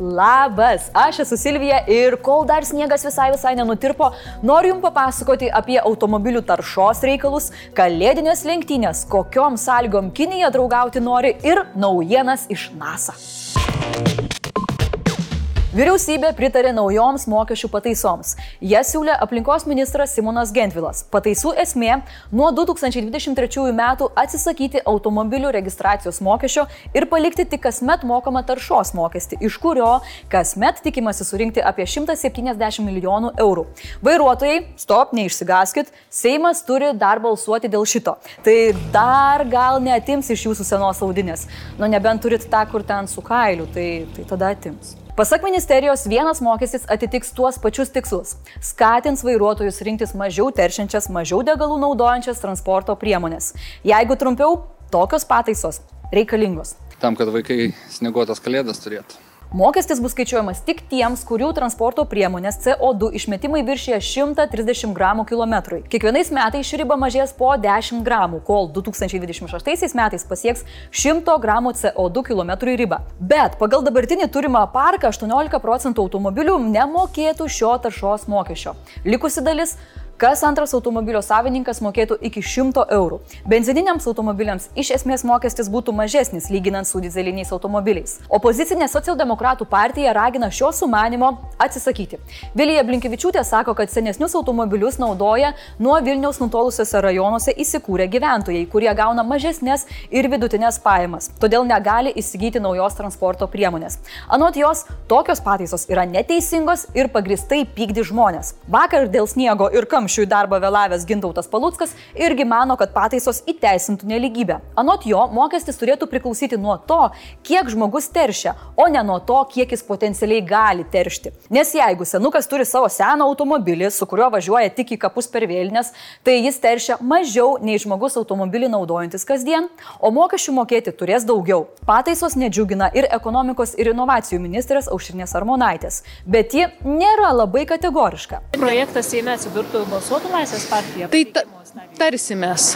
Labas, aš esu Silvija ir kol dar sniegas visai visai nenutirpo, noriu Jums papasakoti apie automobilių taršos reikalus, kalėdinės lenktynės, kokiom sąlygom Kinija draugauti nori ir naujienas iš NASA. Vyriausybė pritarė naujoms mokesčių pataisoms. Jas siūlė aplinkos ministras Simonas Gentvilas. Pataisų esmė - nuo 2023 metų atsisakyti automobilių registracijos mokesčio ir palikti tik kasmet mokamą taršos mokestį, iš kurio kasmet tikimasi surinkti apie 170 milijonų eurų. Vairuotojai, stop, neišsigaskit, Seimas turi dar balsuoti dėl šito. Tai dar gal neatims iš jūsų senos audinės. Nu nebent turit tą, kur ten su kailiu, tai, tai tada atims. Pasak ministerijos, vienas mokestis atitiks tuos pačius tikslus - skatins vairuotojus rinktis mažiau teršiančias, mažiau degalų naudojančias transporto priemonės. Jeigu trumpiau, tokios pataisos reikalingos. Tam, kad vaikai snieguotas kalėdas turėtų. Mokestis bus skaičiuojamas tik tiems, kurių transporto priemonės CO2 išmetimai viršyje 130 gramų kilometrui. Kiekvienais metais ši riba mažės po 10 gramų, kol 2026 metais pasieks 100 gramų CO2 kilometrui ribą. Bet pagal dabartinį turimą parką 18 procentų automobilių nemokėtų šio taršos mokesčio. Likusi dalis kas antras automobilio savininkas mokėtų iki 100 eurų. Benzininiams automobiliams iš esmės mokestis būtų mažesnis lyginant su dizeliniais automobiliais. Opozicinė socialdemokratų partija ragina šio sumanimo atsisakyti. Vilija Blinkevičiūtė sako, kad senesnius automobilius naudoja nuo Vilniaus nutolusiuose rajonuose įsikūrę gyventojai, kurie gauna mažesnės ir vidutinės pajamas, todėl negali įsigyti naujos transporto priemonės. Anot jos, tokios pataisos yra neteisingos ir pagristai pykdi žmonės. Vakar dėl sniego ir kam kamščių į darbą vėlavęs Gintautas Paluckas irgi mano, kad pataisos įteisintų neligybę. Anot jo, mokestis turėtų priklausyti nuo to, kiek žmogus teršia, o ne nuo to, kiek jis potencialiai gali teršti. Nes jeigu senukas turi savo seną automobilį, su kuriuo važiuoja tik į kapus per vėlinės, tai jis teršia mažiau nei žmogus automobilį naudojantis kasdien, o mokesčių mokėti turės daugiau. Pataisos nedžiugina ir ekonomikos ir inovacijų ministrės Aušrinės Armonaitės, bet ji nėra labai kategoriška. Projektas Seime atsidurtų balsuotų Laisvės partija? Tai ta, tarsimės.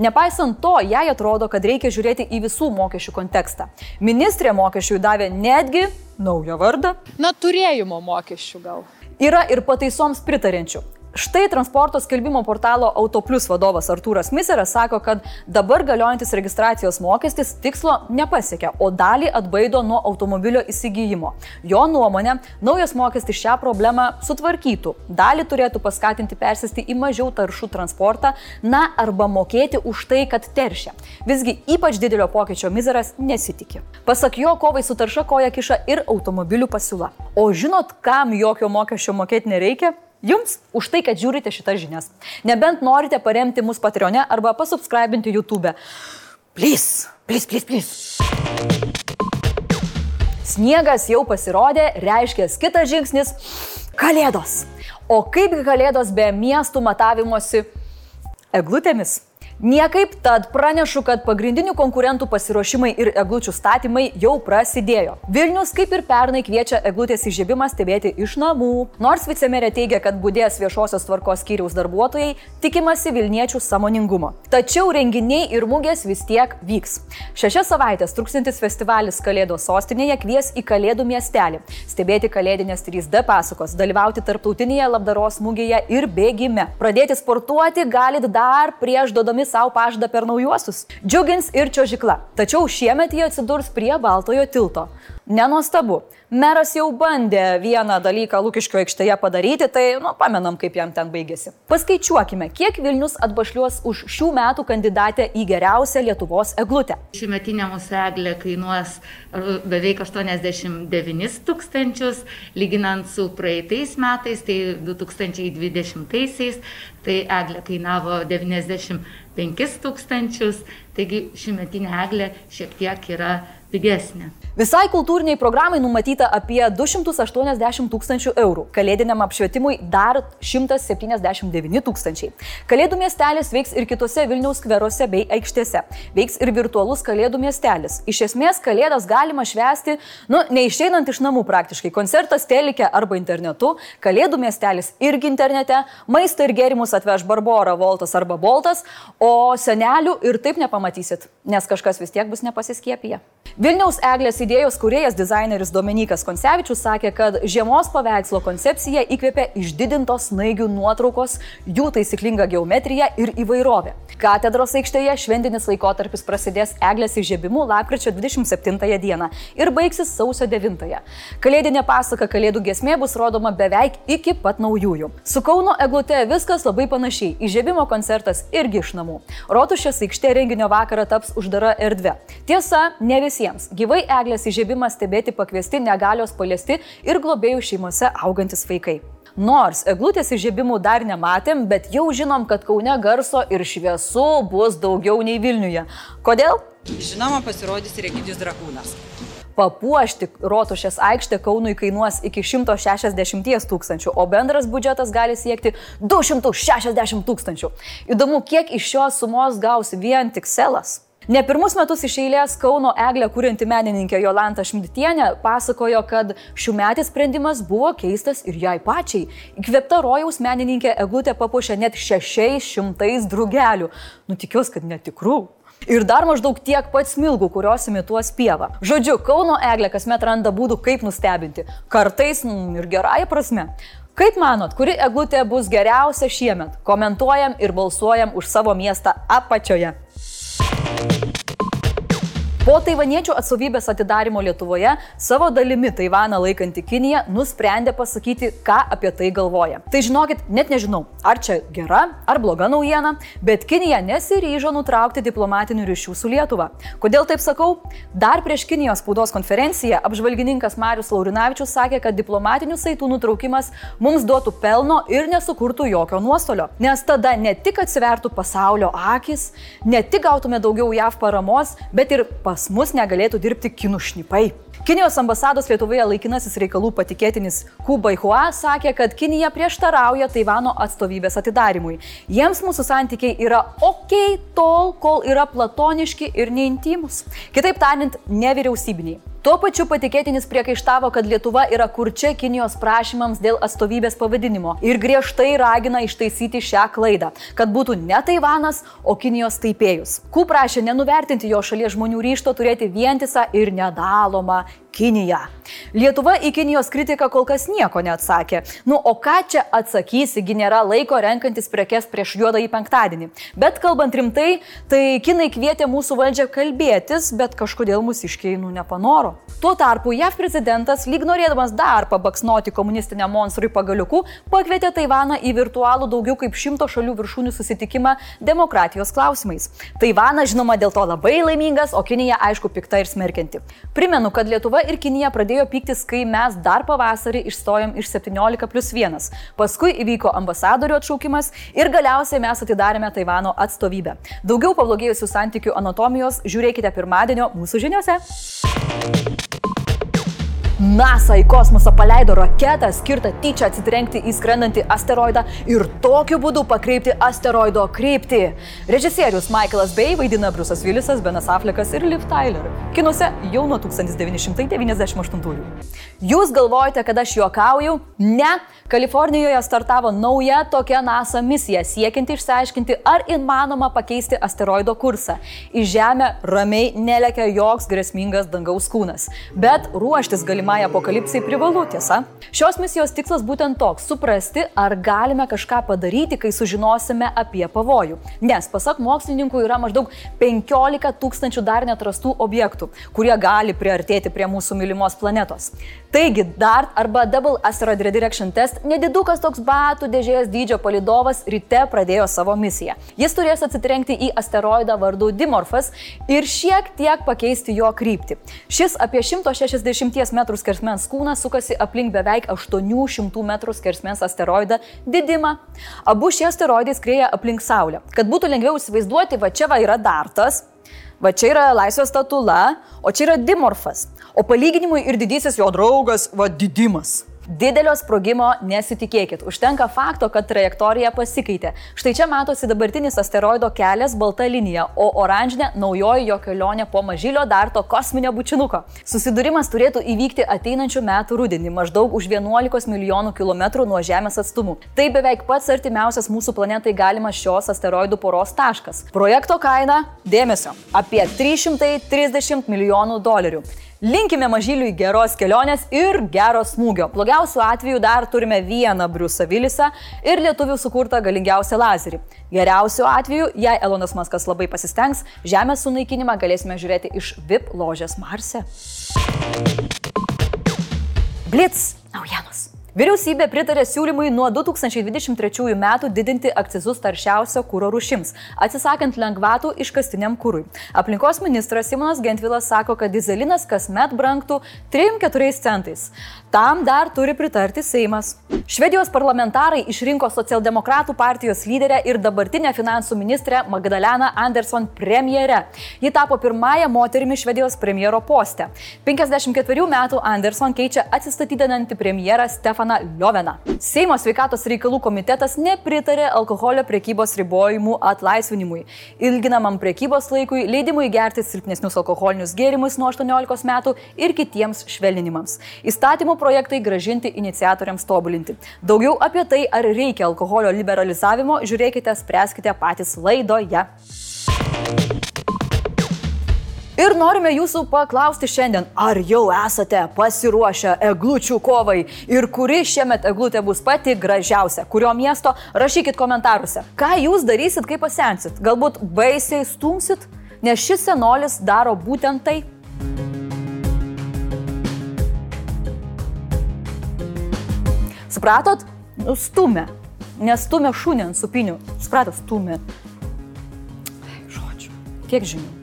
Nepaisant to, jai atrodo, kad reikia žiūrėti į visų mokesčių kontekstą. Ministrė mokesčių davė netgi naują vardą. Na, turėjimo mokesčių gal. Yra ir pataisoms pritarenčių. Štai transporto skelbimo portalo Autoplius vadovas Artūras Miseras sako, kad dabar galiojantis registracijos mokestis tikslo nepasiekia, o dalį atbaido nuo automobilio įsigijimo. Jo nuomonė, naujas mokestis šią problemą sutvarkytų, dalį turėtų paskatinti persisti į mažiau taršų transportą, na arba mokėti už tai, kad teršia. Visgi ypač didelio pokyčio Miseras nesitikė. Pasak jo, kovai su tarša koja kiša ir automobilių pasiūla. O žinot, kam jokio mokesčio mokėti nereikia? Jums už tai, kad žiūrite šitas žinias. Nebent norite paremti mus Patreone arba pasubscribinti YouTube. Please, please, please, please. Sniegas jau pasirodė, reiškia kitas žingsnis - Kalėdos. O kaipgi Kalėdos be miestų matavimosi eglutėmis? Niekaip tad pranešu, kad pagrindinių konkurentų pasiruošimai ir eglučių statymai jau prasidėjo. Vilnius, kaip ir pernai, kviečia eglutės įžiebimą stebėti iš namų. Nors vicemerė teigia, kad būdės viešosios tvarkos skyriaus darbuotojai, tikimasi Vilniečių samoningumo. Tačiau renginiai ir mūgės vis tiek vyks. Šešias savaitės truksintis festivalis Kalėdos sostinėje kvies į Kalėdų miestelį, stebėti Kalėdinės 3D pasakos, dalyvauti tarptautinėje labdaros mūgėje ir bėgime. Pradėti sportuoti galit dar prieš duodami savo pažadą per naujuosius. Džiugins ir čiuožikla. Tačiau šiemet jie atsidurs prie Baltojo tilto. Nenuostabu. Meras jau bandė vieną dalyką Lukiškio aikštėje padaryti, tai, nu, pamenam, kaip jam ten baigėsi. Paskaičiuokime, kiek Vilnius atbašliuos už šių metų kandidatę į geriausią Lietuvos eglutę. Šimetinė mūsų eglė kainuos beveik 89 tūkstančius, lyginant su praeitais metais, tai 2020-aisiais, tai eglė kainavo 95 tūkstančius, taigi šimetinė eglė šiek tiek yra pigesnė. Visai kultūriniai programai numatyta apie 280 tūkstančių eurų, kalėdiniam apšvietimui dar 179 tūkstančiai. Kalėdų miestelis veiks ir kitose Vilniaus skveruose bei aikštėse. Veiks ir virtualus Kalėdų miestelis. Iš esmės, Kalėdas galima švęsti, nu, neišeinant iš namų praktiškai. Koncertas telikė arba internetu, Kalėdų miestelis irgi internete, maistą ir gėrimus atveš Barbora, Voltas arba Boltas, o senelių ir taip nepamatysit, nes kažkas vis tiek bus nepasiskiepiję. Vilniaus eglės idėjos kuriejas dizaineris Dominikas Konsevičius sakė, kad žiemos paveikslo koncepcija įkvėpė išdidintos naigių nuotraukos, jų taisyklinga geometrija ir įvairovė. Katedros aikštėje šventinis laikotarpis prasidės eglės įžiebimu lapkričio 27 dieną ir baigsis sausio 9. Kalėdinė pasaka Kalėdų gesmė bus rodoma beveik iki pat naujųjų. Su Kauno eglute viskas labai panašiai. Įžiebimo koncertas irgi iš namų. Rotušės aikštė renginio vakarą taps uždara erdvė. Tiesa, ne visiems. Gyvai eglės įžiebimas stebėti pakviesti negalios paliesti ir globėjų šeimose augantis vaikai. Nors eglutės įžiebimų dar nematėm, bet jau žinom, kad Kaune garso ir šviesų bus daugiau nei Vilniuje. Kodėl? Žinoma, pasirodys ir Egidijus Drakūnas. Papuošti rotušės aikštę Kaunui kainuos iki 160 tūkstančių, o bendras biudžetas gali siekti 260 tūkstančių. Įdomu, kiek iš šios sumos gaus vien tik selas. Ne pirmus metus iš eilės Kauno eglę kūrinti menininkė Jolanta Šmidtienė pasakojo, kad šių metų sprendimas buvo keistas ir jai pačiai. Įkvėpta rojaus menininkė eglutė papuošė net 600 drugelių. Nu tikiuosi, kad netikrų. Ir dar maždaug tiek pat smilgų, kurios imituos pievą. Žodžiu, Kauno eglė kasmet randa būdų, kaip nustebinti. Kartais mm, ir gerąją prasme. Kaip manot, kuri eglutė bus geriausia šiemet? Komentuojam ir balsuojam už savo miestą apačioje. Po taivaniečių atstovybės atidarimo Lietuvoje savo dalimi Taivaną laikanti Kinija nusprendė pasakyti, ką apie tai galvoja. Tai žinokit, net nežinau, ar čia gera ar bloga naujiena, bet Kinija nesiryžo nutraukti diplomatinių ryšių su Lietuva. Kodėl taip sakau? Dar prieš Kinijos spaudos konferenciją apžvalgininkas Marius Laurinavičius sakė, kad diplomatinių saitų nutraukimas mums duotų pelno ir nesukurtų jokio nuostolio. Nes tada ne tik atsivertų pasaulio akis, ne tik gautume daugiau JAV paramos, bet ir pas mus negalėtų dirbti kinų šnipai. Kinijos ambasados Lietuvoje laikinasis reikalų patikėtinis Kubai Hua sakė, kad Kinija prieštarauja Taivano atstovybės atidarimui. Jiems mūsų santykiai yra ok tol, kol yra platoniški ir neintimus. Kitaip tariant, nevyriausybiniai. Tuo pačiu patikėtinis priekaištavo, kad Lietuva yra kurčia Kinijos prašymams dėl atstovybės pavadinimo ir griežtai ragina ištaisyti šią klaidą, kad būtų ne Taivanas, o Kinijos taipėjus. Ku prašė nenuvertinti jo šalies žmonių ryšto turėti vientisą ir nedalomą Kiniją. Lietuva į Kinijos kritiką kol kas nieko neatsakė. Nu, o ką čia atsakysi, gi nėra laiko renkantis prekes prieš juodą į penktadienį. Bet kalbant rimtai, tai Kinai kvietė mūsų valdžią kalbėtis, bet kažkodėl mūsiškiai nu nepanoro. Tuo tarpu JAV prezidentas, lyg norėdamas dar pabaksnoti komunistiniam monstrui pagaliuku, pakvietė Taivaną į virtualų daugiau kaip šimto šalių viršūnių susitikimą demokratijos klausimais. Taivanas, žinoma, dėl to labai laimingas, o Kinija, aišku, pikta ir smerkianti. Primenu, kad Lietuva ir Kinija pradėjo pyktis, kai mes dar pavasarį išstojom iš 17 plus 1. Paskui įvyko ambasadorių atšaukimas ir galiausiai mes atidarėme Taivano atstovybę. Daugiau pablogėjusių santykių anatomijos žiūrėkite pirmadienio mūsų žiniuose. NASA į kosmosą paleido raketą skirtą tyčia atsitrenkti į skrendantį asteroidą ir tokiu būdu pakreipti asteroido kryptį. Režisierius Michaelas Bay vaidina Bruce'as Willisas, Benas Affleckas ir Liv Tyler. Kinuose jau nuo 1998. Jūs galvojate, kad aš juokauju? Ne. Kalifornijoje startavo nauja tokia NASA misija, siekianti išsiaiškinti, ar įmanoma pakeisti asteroido kursą. Į Žemę ramiai nelekia joks grėsmingas dangaus kūnas. Bet ruoštis galimai apokalipsai privalu, tiesa? Šios misijos tikslas būtent toks - suprasti, ar galime kažką padaryti, kai sužinosime apie pavojų. Nes, pasak mokslininkų, yra maždaug 15 tūkstančių dar netrastų objektų, kurie gali priartėti prie mūsų mylimos planetos. Taigi, DART arba Double Asteroid Redirection Test nedidukas toks batų dėžės dydžio palidovas ryte pradėjo savo misiją. Jis turės atsitrenkti į asteroidą vardu Dimorphas ir šiek tiek pakeisti jo kryptį. Šis apie 160 m skersmens kūnas sukasi aplink beveik 800 m skersmens asteroidą Didimą. Abu šie asteroidai skrieja aplink Saulę. Kad būtų lengviau įsivaizduoti, va čia va yra Dartas, Va čia yra laisvės statula, o čia yra dimorfas. O palyginimui ir didysis jo draugas, va didimas. Didelio sprogimo nesitikėkit. Užtenka fakto, kad trajektorija pasikeitė. Štai čia matosi dabartinis asteroido kelias balta linija, o oranžinė naujoji jo kelionė po mažylio darto kosminio bučinuko. Susidūrimas turėtų įvykti ateinančių metų rudenį, maždaug už 11 milijonų kilometrų nuo Žemės atstumų. Tai beveik pats artimiausias mūsų planetai galimas šios asteroidų poros taškas. Projekto kaina - dėmesio - apie 330 milijonų dolerių. Linkime mažyliui geros kelionės ir gero smūgio. Blogiausiu atveju dar turime vieną Briusą Vilisą ir lietuvių sukurtą galingiausią lazerį. Geriausiu atveju, jei Elonas Maskas labai pasistengs, Žemės sunaikinimą galėsime žiūrėti iš VIP ložės Marse. Blitz naujienos. Vyriausybė pritarė siūlymui nuo 2023 metų didinti akcizus taršiausio kūro rušims, atsisakant lengvatų iškastiniam kūrui. Aplinkos ministras Simonas Gentvilas sako, kad dizelinas kasmet brangtų 3-4 centais. Tam dar turi pritarti Seimas. Švedijos parlamentarai išrinko socialdemokratų partijos lyderę ir dabartinę finansų ministrę Magdaleną Anderson premjere. Ji tapo pirmąją moterimi Švedijos premjero poste. 54 metų Anderson keičia atsistatydinantį premjerą Stefaną Lioveną. Seimo sveikatos reikalų komitetas nepritarė alkoholio priekybos ribojimų atlaisvinimui, ilginamam priekybos laikui, leidimui gerti silpnesnius alkoholinius gėrimus nuo 18 metų ir kitiems švelninimams. Įstatymų projektai gražinti iniciatoriams tobulinti. Daugiau apie tai, ar reikia alkoholio liberalizavimo, žiūrėkite, spręskite patys laidoje. Ir norime jūsų paklausti šiandien, ar jau esate pasiruošę eglučių kovai ir kuri šiemet eglutė bus pati gražiausia, kurio miesto, rašykit komentaruose. Ką jūs darysit, kai pasensit? Galbūt baisiai stumsit, nes šis senolis daro būtent tai. Supratot? Nu, stumia. Nestumia šunį ant supinių. Supratot, stumia. Žodžiu. Tiek žinių.